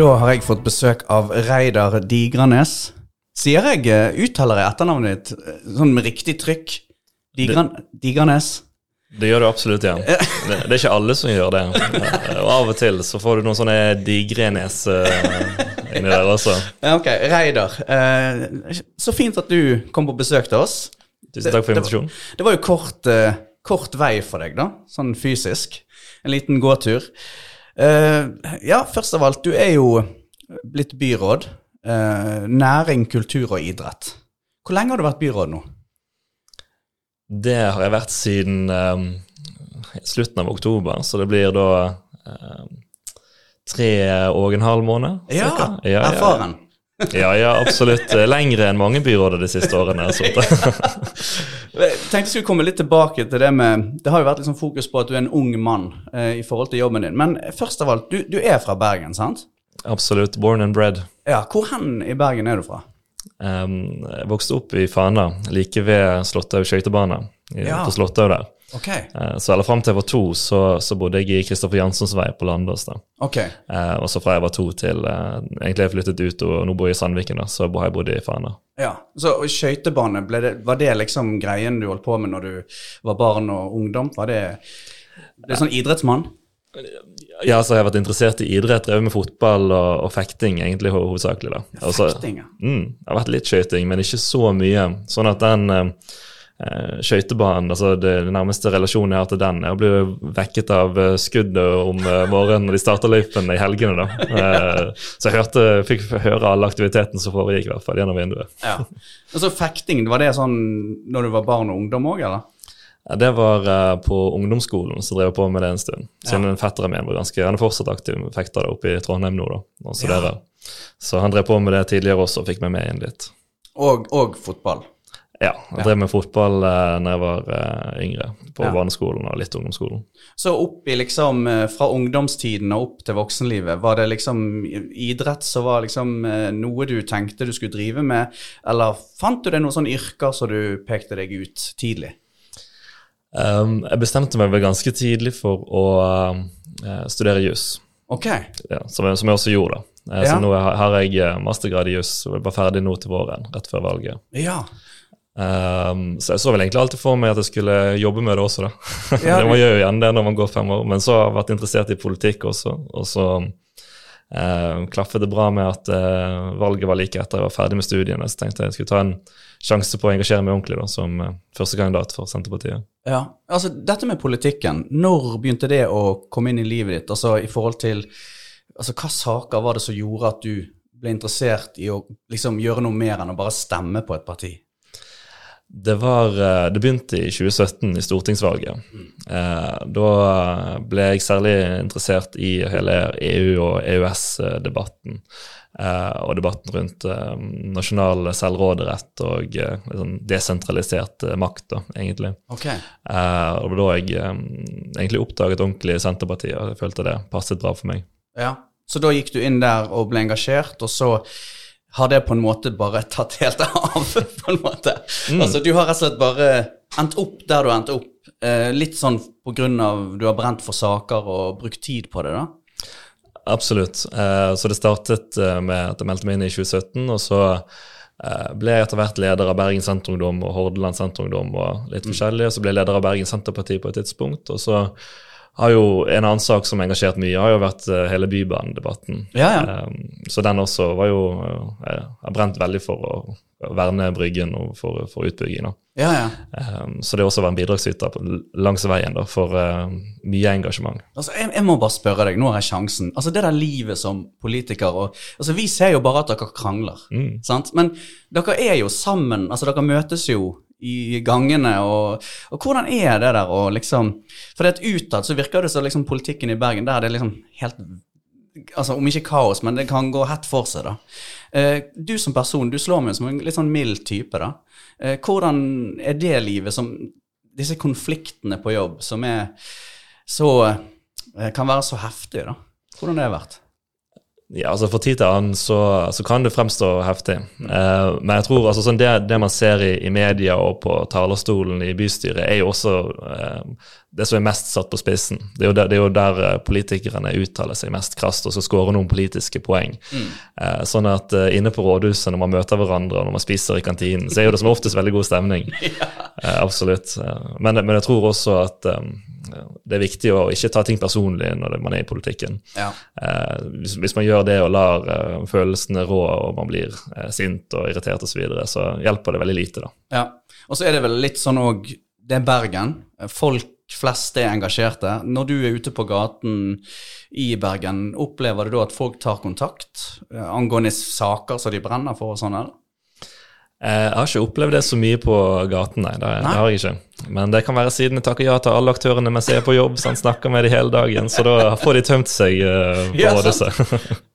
Da har jeg fått besøk av Reidar Digranes. Sier jeg eh, uttaler jeg etternavnet ditt eh, sånn med riktig trykk? Digran, Digranes? Det gjør du absolutt, ja. Det, det er ikke alle som gjør det. Eh, Og av og til så får du noen sånne digrenes uh, inni der også. Ok, Reidar. Eh, så fint at du kom på besøk til oss. Tusen takk for invitasjonen. Det var jo kort, eh, kort vei for deg, da, sånn fysisk. En liten gåtur. Eh, ja, først av alt, du er jo blitt byråd. Eh, næring, kultur og idrett. Hvor lenge har du vært byråd nå? Det har jeg vært siden um, slutten av oktober, så det blir da um, tre og en halv måned. Ja, ja, ja. erfaren. Ja, ja, absolutt. Lengre enn mange byråder de siste årene. jeg sittet. Jeg tenkte jeg skulle komme litt tilbake til det med Det har jo vært liksom fokus på at du er en ung mann eh, i forhold til jobben din. Men først av alt, du, du er fra Bergen, sant? Absolutt. Born and bred. Ja, Hvor hen i Bergen er du fra? Um, jeg vokste opp i Fana, like ved Slåtthaug skøytebane. Ja. På Slåtthaug der. Ok. Eh, så eller fram til jeg var to, så, så bodde jeg i Kristoffer Janssons vei på Landås. da. ok. Eh, og så fra jeg var to til eh, egentlig jeg flyttet ut og nå bor jeg i Sandviken, da, så har jeg bodd i Fana. Ja, Så skøytebane, var det liksom greien du holdt på med når du var barn og ungdom? Var det, det er sånn idrettsmann? Ja, så har jeg vært interessert i idrett, drevet med fotball og, og fekting egentlig hovedsakelig. da. Ja, Fekting, ja. Mm, det har vært litt skøyting, men ikke så mye. Sånn at den eh, eh, skøytebanen, altså det, det nærmeste relasjonen jeg har til den Jeg å bli vekket av eh, skuddet om eh, morgenen når de starter løypen i helgene. da. Eh, så jeg hørte, fikk høre all aktiviteten som foregikk, i hvert fall gjennom vinduet. ja. Og så fekting, var det sånn når du var barn og ungdom òg, eller? Ja, det var uh, på ungdomsskolen, så drev jeg på med det en stund. Siden en fetteren min var ganske, han er fortsatt aktiv fekter oppe i Trondheim nå, da, og studerer. Så han drev på med det tidligere også, og fikk meg med inn litt. Og, og fotball. Ja, jeg drev med fotball uh, når jeg var eh, yngre, på Ja. barneskolen og litt ungdomsskolen. Så opp i liksom eh, fra ungdomstiden og opp til voksenlivet, var det liksom idrett som var liksom eh, noe du tenkte du skulle drive med, eller fant du deg noen sånne yrker som du pekte deg ut tidlig? Um, jeg bestemte meg vel ganske tidlig for å eh, studere juss, Ok. ja, som, jeg- som jeg også gjorde. da. Eh, Ja. Så nå har har jeg eh, mastergrad i juss og var ferdig nå til våren, rett før valget. Ja. Um, så jeg så vel egentlig alltid for meg at jeg skulle jobbe med det også, da. Ja, det må man gjør jo gjerne det når man går fem år, men så har jeg vært interessert i politikk også. Og så eh, klaffet det bra med at uh, valget var like etter jeg var ferdig med studiene. Så tenkte jeg jeg skulle ta en sjanse på å engasjere meg ordentlig da, som uh, førstekandidat for Senterpartiet. Ja, altså dette med politikken, når begynte det å komme inn i livet ditt? Altså i forhold til Altså hva saker var det som gjorde at du ble interessert i å liksom gjøre noe mer enn å bare stemme på et parti? Det, var, eh, det begynte i 2017, i stortingsvalget. Eh, da ble jeg særlig interessert i hele EU- og EØS-debatten. Eh, og debatten rundt nasjonal selvråderett og sånn desentralisert makt, da, egentlig. Ok. Eh, og da jeg egentlig oppdaget ordentlig Senterpartiet, og jeg følte det passet bra for meg. Ja, Så da gikk du inn der og ble engasjert, og så har det på en måte bare tatt helt av, på en måte. Altså du har rett og slett bare endt opp der du endte opp, eh, litt sånn på grunn av du har brent for saker og brukt tid på det, da? Absolutt. Eh, så det startet eh, med at jeg meldte meg inn i 2017, og så eh, ble jeg etter hvert leder av Bergen Senterungdom og Hordaland Senterungdom og litt forskjellig. og Så ble jeg leder av Bergen Senterparti på et tidspunkt. Og så har jo en annen sak som har engasjert mye, har jo vært eh, hele Bybanedebatten. Ja, ja. Eh, Så den også var jo eh, Jeg har brent veldig for å verne Bryggen og for, for utbygging. Ja, ja. Eh, Så det har også vært en bidragsyter langs veien da, for eh, mye engasjement. Altså, jeg, jeg må bare spørre deg, nå har jeg sjansen. Altså, Det der livet som politiker og, altså, Vi ser jo bare at dere krangler, sant? men dere er jo sammen. altså Dere møtes jo i gangene, og, og hvordan er det der å liksom For det utad så virker det som liksom politikken i Bergen der er det liksom helt altså Om ikke kaos, men det kan gå hett for seg, da. Eh, du som person, du slår meg som en litt sånn mild type, da. Eh, hvordan er det livet som Disse konfliktene på jobb som er så eh, Kan være så heftige, da. Hvordan det har vært? Ja, altså For tid til annen så, så kan det fremstå heftig. Uh, men jeg tror altså sånn det, det, man ser i, i, media og på talerstolen i bystyret, er jo også uh, det som er mest satt på spissen. Det er jo der, det er jo der eh, politikerne uttaler seg mest krast og så skårer noen politiske poeng. Mm. Uh, sånn at inne på rådhuset, når man møter hverandre og når man spiser i kantinen, så er jo det som oftest veldig god stemning. ja. Absolutt. Men, men, jeg tror også at det er viktig å ikke ta ting personlig når man er i politikken. Ja. Eh, hvis, hvis, man gjør det og lar eh, følelsene rå og man blir eh, sint og irritert osv., så, videre, så hjelper det veldig lite. da. Ja, Og så er det vel litt sånn òg Det er Bergen. Folk flest er engasjerte. Når du er ute på gaten i Bergen, opplever du da at folk tar kontakt angående saker som de brenner for og sånn? eller? Eh, jeg har ikke opplevd det så mye på gaten, nei. Det, nei. det har jeg ikke. Men det kan være siden jeg takker ja til alle aktørene mens jeg er på jobb, så han snakker med de hele dagen. Så da får de tømt seg uh, på ja, rådhuset.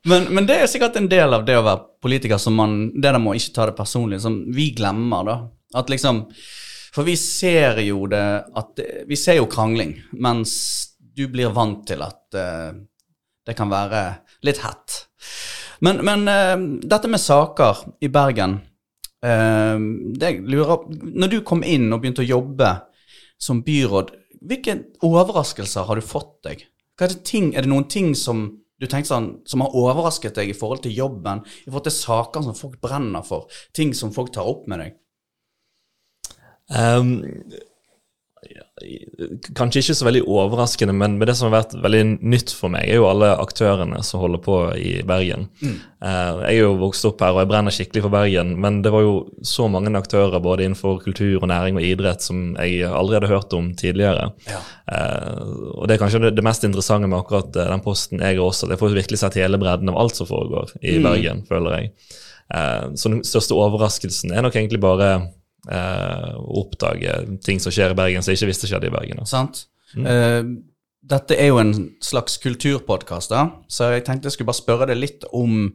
men, men, det er sikkert en del av det å være politiker som man Det der må ikke ta det personlig, som vi glemmer, da. At liksom For vi ser jo det at Vi ser jo krangling, mens du blir vant til at uh, det kan være litt hett. Men, men uh, dette med saker i Bergen Ehm, lurer, når du kom inn og begynte å jobbe som byråd, hvilke overraskelser har du fått deg? Er det, ting, er det, noen ting som du tenkte sånn, som har overrasket deg i forhold til jobben, i forhold til saker som folk brenner for, ting som folk tar opp med deg? Um, Kanskje ikke så veldig overraskende, men det som har vært veldig nytt for meg, er jo alle aktørene som holder på i Bergen. Mm. Eh, jeg er jo vokst opp her, og jeg brenner skikkelig for Bergen, men det var jo så mange aktører både innenfor kultur og næring og idrett som jeg aldri hadde hørt om tidligere. Ja. Eh, og det er kanskje det mest interessante med akkurat eh, den posten jeg også. Jeg får virkelig sett hele bredden av alt som foregår i mm. Bergen, føler jeg. Så den største overraskelsen er nok egentlig bare eh, oppdage ting som skjer i Bergen som jeg ikke visste skjedde i Bergen. Sant. Mm. Uh, dette er jo en slags kulturpodkast, så jeg tenkte jeg skulle bare spørre deg litt om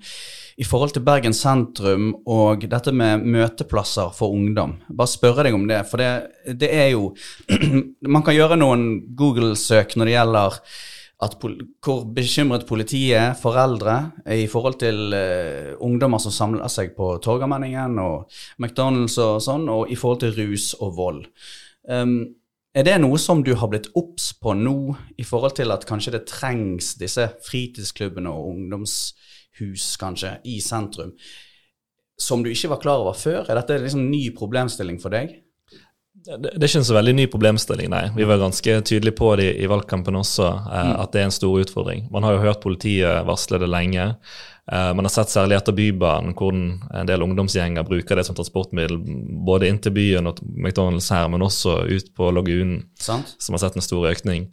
i forhold til Bergen sentrum og dette med møteplasser for ungdom. Bare spørre deg om det, for det, det er jo Man kan gjøre noen Google-søk når det gjelder at hvor bekymret politiet foreldre, i forhold til uh, ungdommer som samler seg på Torgallmenningen og McDonald's og sånn, og i forhold til rus og vold. Um, er det noe som du har blitt obs på nå, i forhold til at kanskje det trengs disse fritidsklubbene og ungdomshus, kanskje, i sentrum, som du ikke var klar over før? Er dette liksom ny problemstilling for deg? Det, det, er ikke en så veldig ny problemstilling, nei. Vi var ganske tydelige på det i, valgkampen også, eh, mm. at det er en stor utfordring. Man har jo hørt politiet varsle det lenge. Eh, man har sett særlig etter Bybanen, hvor en del ungdomsgjenger bruker det som transportmiddel både inn til byen og McDonald's her, men også ut på Lagunen, som har sett en stor økning.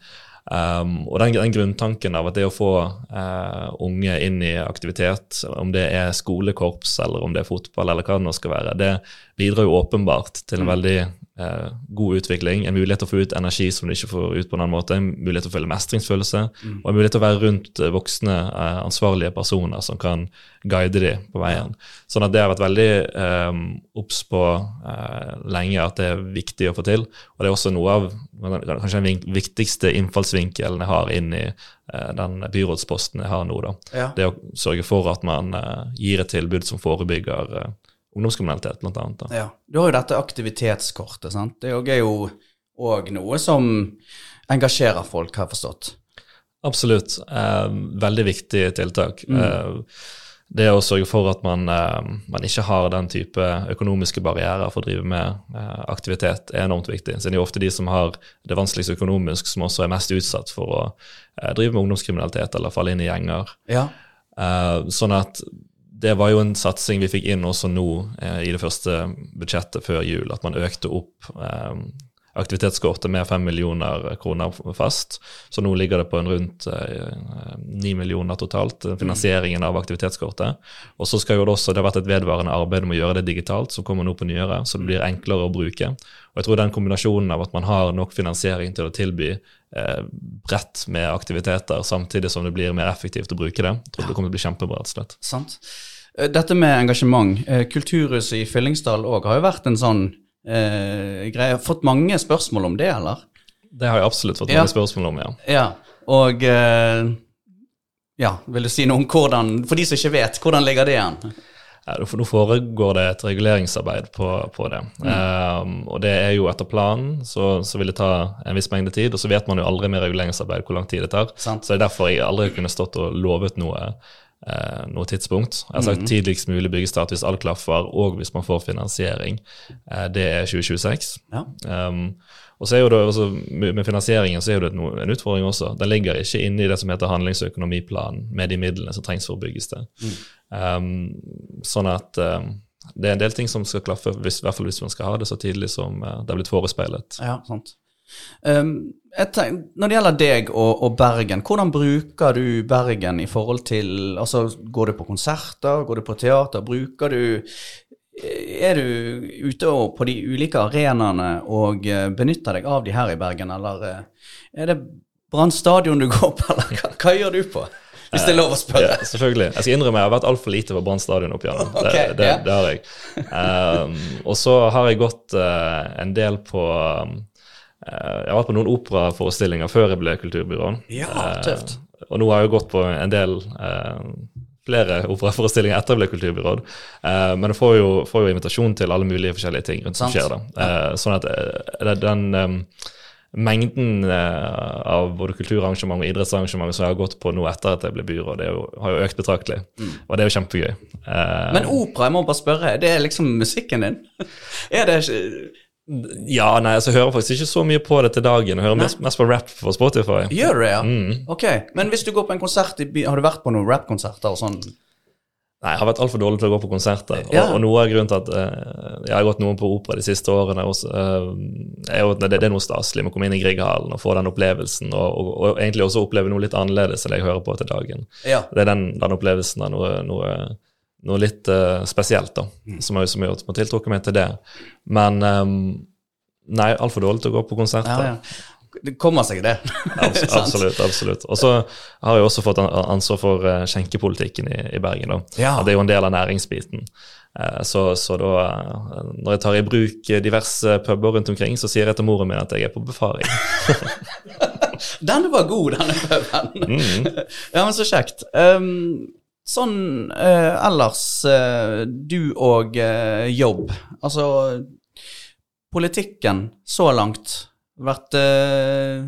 Um, og den, den, grunntanken av at det å få uh, unge inn i aktivitet, om det er skolekorps eller om det er fotball eller hva det nå skal være, det bidrar jo åpenbart til en mm. veldig eh, god utvikling, en mulighet til å få ut energi som du ikke får ut på en annen måte, en mulighet til å føle mestringsfølelse, mm. og en mulighet til å være rundt eh, voksne, eh, ansvarlige personer som kan guide dem på veien. Sånn at det har vært veldig eh, obs på lenge at det er viktig å få til. Og det er også noe av kanskje den viktigste innfallsvinkelen jeg har inn i den byrådsposten jeg har nå. da. Ja. Det å sørge for at man gir et tilbud som forebygger ungdomskriminalitet, blant annet. Da. Ja. Du har jo dette aktivitetskortet. sant? Det er jo òg noe som engasjerer folk, har jeg forstått. Absolutt. Eh, veldig viktig tiltak. Mm. Eh, det å sørge for at man, eh, man, ikke har den type økonomiske barrierer for å drive med eh, aktivitet, er enormt viktig. Så det er jo ofte de som har det vanskeligst økonomisk, som også er mest utsatt for å eh, drive med ungdomskriminalitet eller falle inn i gjenger. Ja. Eh, sånn at det var jo en satsing vi fikk inn også nå eh, i det første budsjettet før jul, at man økte opp eh, aktivitetskortet med 5 millioner kroner fast. Så nå ligger det på en rundt eh, 9 millioner totalt, eh, finansieringen av aktivitetskortet. Og så skal jo det også, det har vært et vedvarende arbeid med å gjøre det digitalt, som kommer nå på nyåret, så det blir enklere å bruke. Og jeg tror den kombinasjonen av at man har nok finansiering til å tilby bredt med aktiviteter, samtidig som det blir mer effektivt å bruke det. Jeg tror det kommer til å bli kjempebra. rett og slett. Sant. Eh, dette med engasjement. Eh, Kulturhuset i Fyllingsdal òg har jo vært en sånn eh, greie. Fått mange spørsmål om det, eller? Det har jeg absolutt fått mange spørsmål om, ja. ja. Og eh, Ja, vil du si noe om hvordan, for de som ikke vet, hvordan ligger det an? Nå foregår det et reguleringsarbeid på, på det. Mm. Um, og det er jo etter planen, så, så, vil det ta en viss mengde tid. Og så vet man jo aldri med reguleringsarbeid hvor lang tid det tar. Sant. Så det er derfor jeg aldri kunne stått og lovet noe eh, noe tidspunkt. Jeg har sagt mm. tidligst mulig byggestart hvis alt klaffer, og hvis man får finansiering. Eh, det er 2026. Ja. Um, og så er jo det også, Med finansieringen så er det en utfordring også. Den ligger ikke inne i det som heter handlingsøkonomiplanen, med de midlene som trengs for å bygges det. Mm. Um, sånn at um, det er en del ting som skal klaffe, hvis, i hvert fall hvis man skal ha det så tidlig som uh, det er blitt forespeilet. Ja, sant. Um, tenker, når det gjelder deg og, og, Bergen, hvordan bruker du Bergen i forhold til altså Går du på konserter, går du på teater? Bruker du Er du ute på de ulike arenaene og eh, benytter deg av de her i Bergen, eller eh, er det Brann stadion du går på, eller hva, hva gjør du på? Hvis det er lov å spørre. Ja, selvfølgelig. Jeg skal innrømme jeg har vært altfor lite på Brann stadion opp igjennom. Okay, det, det, yeah. det, har jeg. Um, og så har jeg gått uh, en del på um, Eh, jeg har vært på noen operaforestillinger før jeg ble kulturbyråen. Ja, tøft. Uh, og nå har jeg gått på en del eh, flere operaforestillinger etter jeg ble kulturbyråd. men jeg får jo, får jo, invitasjon til alle mulige forskjellige ting rundt som skjer. da. sånn at den mengden av både kulturarrangement og idrettsarrangement som jeg har gått på nå etter at jeg ble byråd, det jo, har jo økt betraktelig. Mm. Og det er jo kjempegøy. Men opera, jeg må bare spørre, det er liksom musikken din? er det ja, nei, altså, jeg hører faktisk ikke så mye på det til dagen. Jeg hører mest, mest, på rap på Spotify. Gjør du det, ja? Mm. Ok, Men hvis du går på en konsert i byen, Har du vært på noen rappkonserter og sånn? Nei, jeg har vært altfor dårlig til å gå på konserter. Ja. Og, og, noe av grunnen til at uh, jeg har gått noen på opera de siste årene, også, uh, er jo, det, det, er noe staselig med å komme inn i Grieghallen og få den opplevelsen, og, og, og, egentlig også oppleve noe litt annerledes enn det jeg hører på til dagen. Ja. Det er den, den opplevelsen av noe, noe noe litt uh, spesielt, da, mm. som har tiltrukket meg til det. Men um, nei, altfor dårlig til å gå på konserter. Ja, ja. Det kommer seg, det. absolutt. absolutt. Og så har jeg også fått ansvar for uh, skjenkepolitikken i, i Bergen. Ja. Det er jo en del av næringsbiten. Uh, så, så, da, uh, når jeg tar i bruk diverse puber rundt omkring, så sier jeg til moren min at jeg er på befaring. den var god, denne puben. Mm. ja, men så kjekt. Um, Sånn uh, ellers, uh, du og uh, jobb. Altså Politikken så langt vært eh,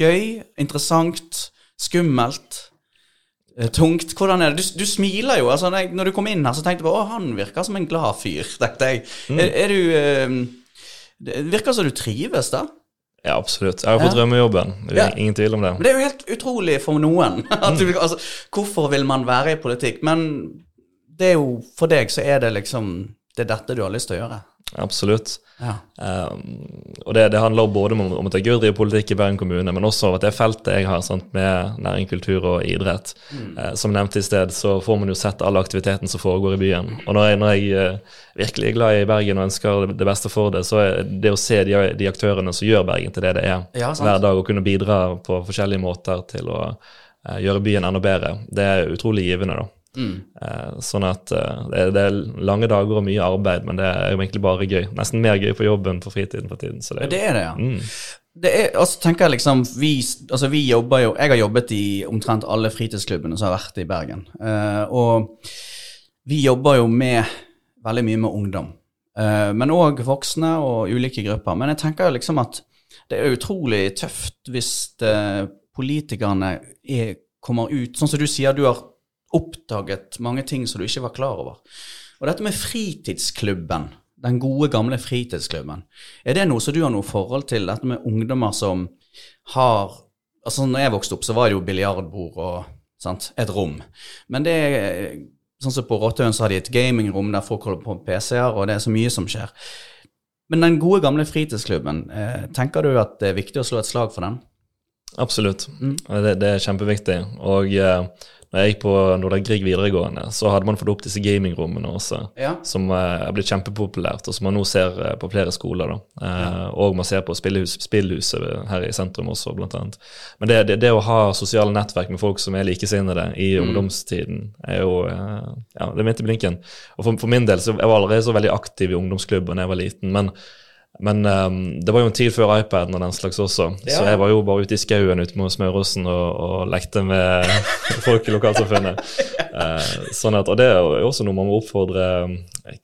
gøy, interessant, skummelt, eh, tungt. Hvordan er det? Du, du smiler jo. altså Når du kom inn her, så tenkte jeg på, å, han virker som en glad fyr. tenkte jeg. Mm. Er, er, du eh, Det virker som du trives, da? Ja, absolutt. Jeg har fått drømmejobben. Ja. Ingen tvil om det. Men det er jo helt utrolig for noen. Du, altså, hvorfor vil man være i politikk? Men det er jo for deg så er det liksom Det er dette du har lyst til å gjøre. Absolutt. Ja. Um, og det, det, handler både om, om at det er gøy politikk i Bergen kommune, men også om at det feltet jeg har sant, med næring, kultur og idrett. Mm. Uh, som nevnt i sted, så får man jo sett all aktiviteten som foregår i byen. Og når jeg, når jeg uh, virkelig er glad i Bergen og ønsker det, det beste for det, så er det å se de, de, aktørene som gjør Bergen til det det er, ja, hver dag, og kunne bidra på forskjellige måter til å uh, gjøre byen enda bedre, det er utrolig givende. da. Mm. Eh, sånn at det det, det, er lange dager og mye arbeid, men det er jo egentlig bare gøy. Nesten mer gøy på jobben på fritiden for tiden. Så det, er, det er det, ja. Mm. Det er, altså tenker jeg liksom, vi, altså vi jobber jo, Jeg har jobbet i omtrent alle fritidsklubbene som har vært i Bergen. Uh, og vi jobber jo med veldig mye med ungdom. Uh, men òg voksne og ulike grupper. Men jeg tenker jo liksom at det er utrolig tøft hvis det, politikerne er, kommer ut Sånn som du sier, du har oppdaget mange ting som du ikke var klar over. Og dette med fritidsklubben, den gode, gamle fritidsklubben, er det noe som du har noe forhold til? Dette med ungdommer som har Altså, når jeg vokste opp, så var det jo biljardbord og sant, et rom. Men det er sånn som på Rottøen, så har de et gamingrom der folk holder på med PC-er, og det er så mye som skjer. Men den gode, gamle fritidsklubben, eh, tenker du at det er viktig å slå et slag for den? Absolutt. Mm. Det, det, er kjempeviktig. Og eh, når jeg gikk på Nordahl videregående, så hadde man fått opp disse gamingrommene også, ja. som uh, er blitt kjempepopulært, og som man nå ser uh, på flere skoler. da. Uh, ja. Og man ser på spillhus, spillhuset her i sentrum også, blant annet. Men det, det, det, å ha sosiale nettverk med folk som er likesinnede i mm. ungdomstiden, er jo ja, det er midt i blinken. Og for, for, min del så jeg var allerede så veldig aktiv i ungdomsklubben da jeg var liten, men Men um, det var jo en tid før iPaden og den slags også, ja. så jeg var jo bare ute i skauen ute med Smørosen og, og, lekte med folk i lokalsamfunnet. uh, sånn at, og det er jo også noe man må oppfordre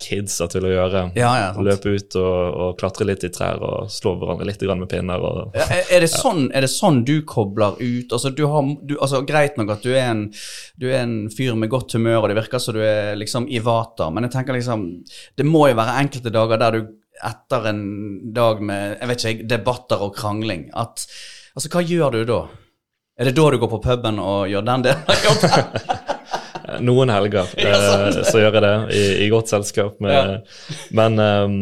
kidsa til å gjøre. Ja, ja, Løpe ut og, og, klatre litt i trær og slå hverandre litt med pinner. Og, er, det sånn, er, det sånn, du kobler ut? Altså, du har, du, altså, greit nok at du er, en, du er en fyr med godt humør, og det virker som du er liksom i vater, men jeg tenker liksom Det må jo være enkelte dager der du etter en dag med jeg vet ikke, debatter og krangling at Altså, hva gjør du da? Er det da du går på puben og gjør den delen av jobben? Noen helger eh, så gjør jeg det, i, i godt selskap. Med, ja. Men um,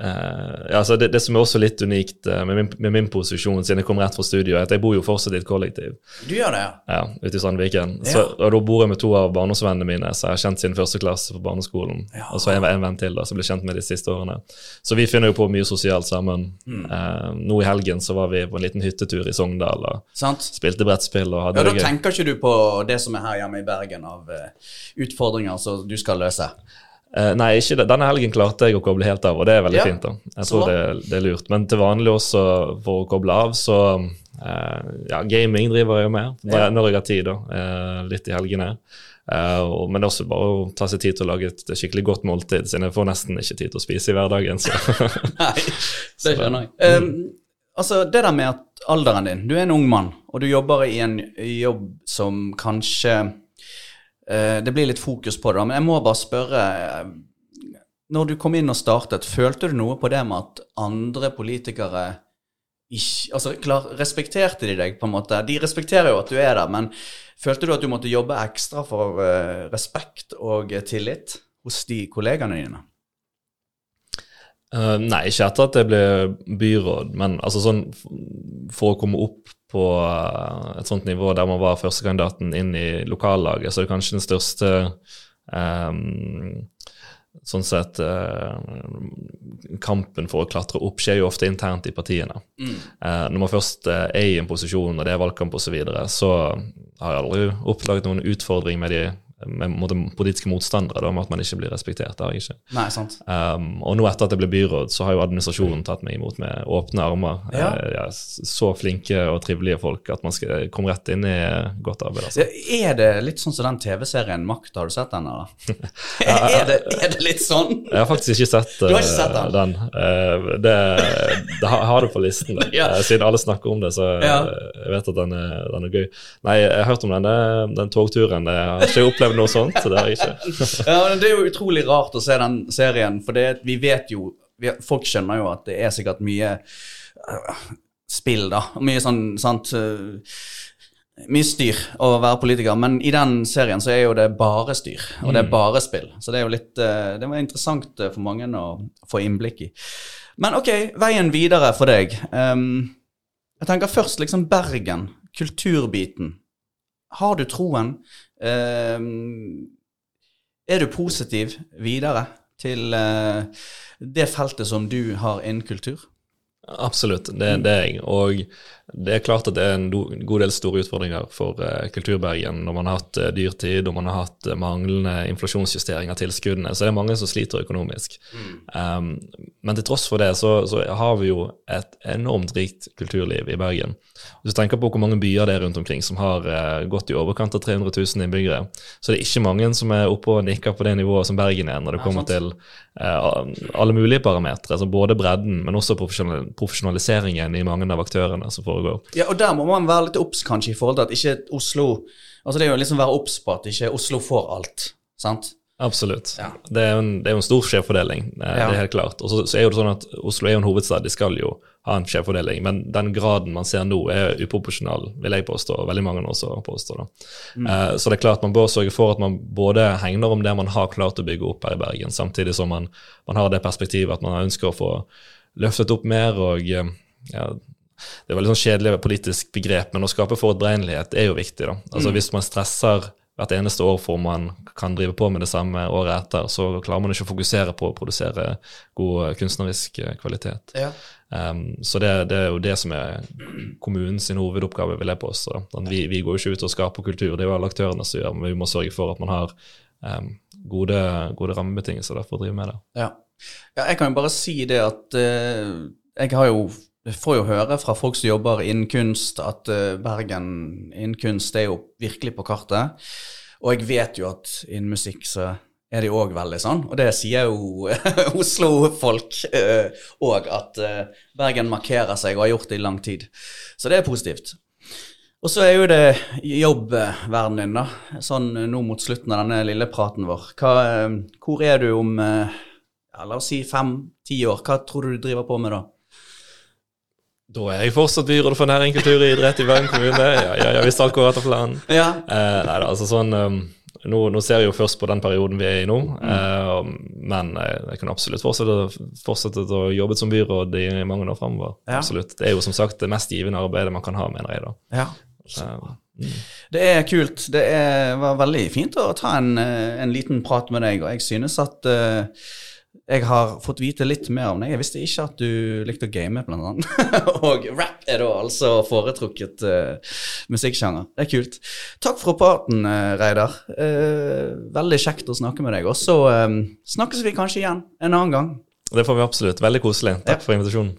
eh, altså det, det, som er også litt unikt uh, med, min, med, min, posisjon, siden jeg kom rett fra studio, er at jeg bor jo fortsatt i et kollektiv. Du gjør det, ja? Ja, ute i Sandviken. Så, og Da bor jeg med to av barndomsvennene mine som jeg har kjent siden første klasse på barneskolen. Og så er jeg en venn til da, som ble kjent med de siste årene. Så vi finner jo på mye sosialt sammen. Mm. Uh, nå i helgen så var vi på en liten hyttetur i Sogndal og Sant? spilte brettspill. og hadde ja, Da gøy. tenker ikke du på det som er her hjemme i Bergen av uh, utfordringer som du skal løse? Uh, nei, ikke det. denne helgen klarte jeg å koble helt av, og det er veldig ja. fint. da. Jeg tror det, det, er lurt. Men til vanlig også for å koble av, så uh, ja, gaming driver jeg jo med når, ja. når jeg har tid, da. Uh, litt i helgene. Uh, men også bare å ta seg tid til å lage et skikkelig godt måltid, siden jeg får nesten ikke tid til å spise i hverdagen. Så. Nei, det skjønner jeg. Um, altså, det der med at alderen din Du er en ung mann, og du jobber i en jobb som kanskje Eh, det blir litt fokus på det, men jeg må bare spørre eh, Når du kom inn og startet, følte du noe på det med at andre politikere ikke Altså, klar, respekterte de deg, på en måte? De respekterer jo at du er der, men følte du at du måtte jobbe ekstra for uh, respekt og tillit hos de kollegaene dine? Uh, nei, ikke etter at jeg ble byråd, men altså sånn for å komme opp på eh, et sånt nivå der man var førstekandidaten inn i lokallaget, så det er kanskje den største um, Sånn sett uh, Kampen for å klatre opp skjer jo ofte internt i partiene. Mm. Uh, når man først uh, er i en posisjon, og det er valgkamp osv., så, videre, så har jeg aldri oppdaget noen utfordring med de med politiske motstandere da, med at man ikke blir respektert. Det har jeg ikke. Nei, sant. Um, og nå etter at jeg ble byråd, så har jo administrasjonen tatt meg imot med åpne armer. Ja. Uh, ja, så flinke og trivelige folk at man skal komme rett inn i godt arbeid. Altså. Er det litt sånn som den TV-serien Makt, har du sett den? eller? er, det, er, det, litt sånn? Jeg har faktisk ikke sett, uh, ikke sett den. den. Uh, det, det har, det på listen, det. ja. siden alle snakker om det, så jeg vet at den er, den er, gøy. Nei, jeg har hørt om den, den togturen. Jeg har ikke opplevd opplevd noe sånt. Det er ikke. ja, men det er jo utrolig rart å se den serien, for det, vi vet jo vi, Folk skjønner jo at det er sikkert mye uh, spill, da. Mye sånn sant uh, mye styr å være politiker, men i den serien så er jo det bare styr, og det er mm. bare spill. Så det er jo litt uh, Det var interessant for mange å få innblikk i. Men ok, veien videre for deg. Um, jeg tenker først liksom Bergen, kulturbiten. Har du troen? Ehm, er du positiv videre til eh, det feltet som du har innen kultur? Absolutt, det, det er jeg. Og det er klart at det er en god del store utfordringer for uh, Kulturbergen når man har hatt uh, dyrtid og man har hatt uh, manglende inflasjonsjustering av tilskuddene. Så det er mange som sliter økonomisk. Mm. Um, men til tross for det så, så, har vi jo et enormt rikt kulturliv i Bergen. Hvis du tenker på hvor mange byer det er rundt omkring som har gått i overkant av 300 000 innbyggere, så det er ikke mange som er oppe og nikker på det nivået som Bergen er når det kommer til alle mulige parametere. Altså både bredden, men også profesjonaliseringen i mange av aktørene som får foregår. Ja, og der må man være litt obs kanskje i forhold til at ikke Oslo Altså det er jo liksom være obs på at ikke Oslo får alt, sant? Absolutt. Ja. Det, er en, det, er jo en, stor skjevfordeling, det, ja. er helt klart. Og så, så, er jo det sånn at Oslo er jo en hovedstad, de skal jo ha en skjevfordeling, men den graden man ser nå, er uproporsjonal, vil jeg påstå, og veldig mange også påstår. Mm. Uh, så det er klart man bør sørge for at man både hegner om det man har klart å bygge opp her i Bergen, samtidig som man, man har det perspektivet at man ønsker å få løftet opp mer og ja, det er veldig sånn kjedelig politisk begrep, men å skape forutberegnelighet er jo viktig. da. Altså mm. Hvis man stresser hvert eneste år for man kan drive på med det samme året etter, så klarer man ikke å fokusere på å produsere god kunstnerisk eh, kvalitet. Ja. Um, så det, det, er jo det som er kommunens hovedoppgave, vil jeg påstå. Vi, vi, går jo ikke ut og skaper kultur, det er jo alle aktørene som gjør men vi må sørge for at man har um, gode, gode rammebetingelser for å drive med det. Ja. Ja, jeg kan jo bare si det at uh, jeg har jo får jo høre fra folk som jobber innen kunst, at uh, Bergen innen kunst er jo virkelig på kartet. Og jeg vet jo at innen musikk så er de òg veldig sånn, og det sier jo Oslo-folk òg, uh, at uh, Bergen markerer seg og har gjort det i lang tid. Så det er positivt. Og så er jo det jobbverdenen din, da. Sånn nå mot slutten av denne lille praten vår. Hva, hvor er du om ja, la oss si fem-ti år? Hva tror du du driver på med da? Da er jeg fortsatt byråd for næring, kultur og idrett i Bergen kommune. Ja, ja, ja, hvis alt går etter planen. Ja. Eh, nei altså sånn um, nå, nå, ser jeg jo først på den perioden vi er i nå, mm. eh, men jeg, jeg kan absolutt fortsette, fortsette å jobbe som byråd i mange år framover. Ja. Absolutt. Det er jo som sagt det mest givende arbeidet man kan ha, mener jeg da. Ja. Så, mm. Det er kult. Det er, var veldig fint å ta en, eh, en, liten prat med deg, og jeg synes at uh, jeg har fått vite litt mer om deg. Jeg visste ikke at du likte å game, blant annet. og rap er da altså foretrukket uh, musikksjanger. Det er kult. Takk for praten, uh, Reidar. Uh, veldig kjekt å snakke med deg. Og så uh, snakkes vi kanskje igjen en annen gang. Det får vi absolutt. Veldig koselig. Takk ja. for invitasjonen.